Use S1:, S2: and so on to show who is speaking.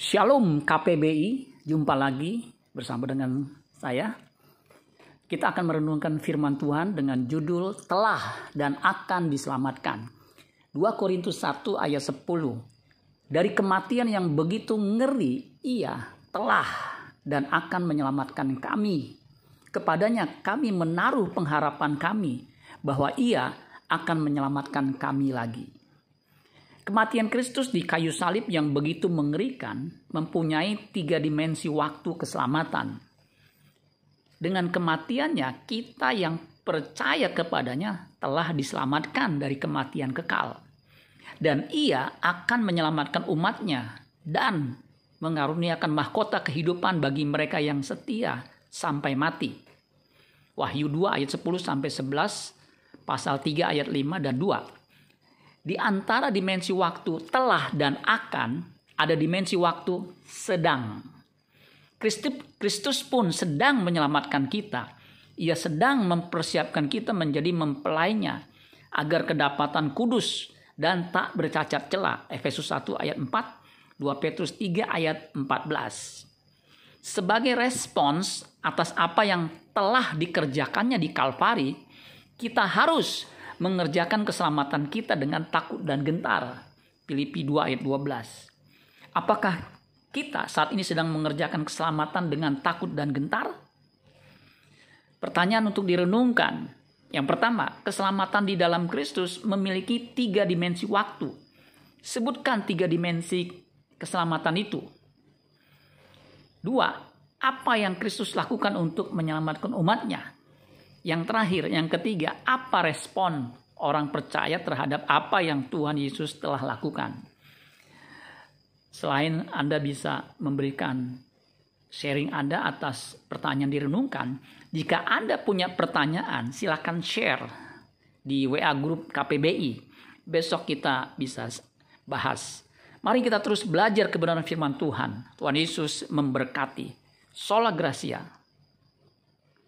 S1: Shalom KPBI, jumpa lagi bersama dengan saya. Kita akan merenungkan firman Tuhan dengan judul telah dan akan diselamatkan. 2 Korintus 1 ayat 10. Dari kematian yang begitu ngeri, ia telah dan akan menyelamatkan kami. Kepadanya kami menaruh pengharapan kami bahwa ia akan menyelamatkan kami lagi. Kematian Kristus di kayu salib yang begitu mengerikan mempunyai tiga dimensi waktu keselamatan. Dengan kematiannya, kita yang percaya kepadanya telah diselamatkan dari kematian kekal. Dan ia akan menyelamatkan umatnya dan mengaruniakan mahkota kehidupan bagi mereka yang setia sampai mati. Wahyu 2 ayat 10 sampai 11, pasal 3 ayat 5 dan 2 di antara dimensi waktu telah dan akan ada dimensi waktu sedang. Kristus pun sedang menyelamatkan kita. Ia sedang mempersiapkan kita menjadi mempelainya agar kedapatan kudus dan tak bercacat celah. Efesus 1 ayat 4, 2 Petrus 3 ayat 14. Sebagai respons atas apa yang telah dikerjakannya di Kalvari, kita harus mengerjakan keselamatan kita dengan takut dan gentar. Filipi 2 ayat 12. Apakah kita saat ini sedang mengerjakan keselamatan dengan takut dan gentar? Pertanyaan untuk direnungkan. Yang pertama, keselamatan di dalam Kristus memiliki tiga dimensi waktu. Sebutkan tiga dimensi keselamatan itu. Dua, apa yang Kristus lakukan untuk menyelamatkan umatnya? Yang terakhir, yang ketiga, apa respon orang percaya terhadap apa yang Tuhan Yesus telah lakukan? Selain Anda bisa memberikan sharing Anda atas pertanyaan direnungkan, jika Anda punya pertanyaan, silakan share di WA grup KPBI. Besok kita bisa bahas. Mari kita terus belajar kebenaran firman Tuhan. Tuhan Yesus memberkati. Sola Gracia.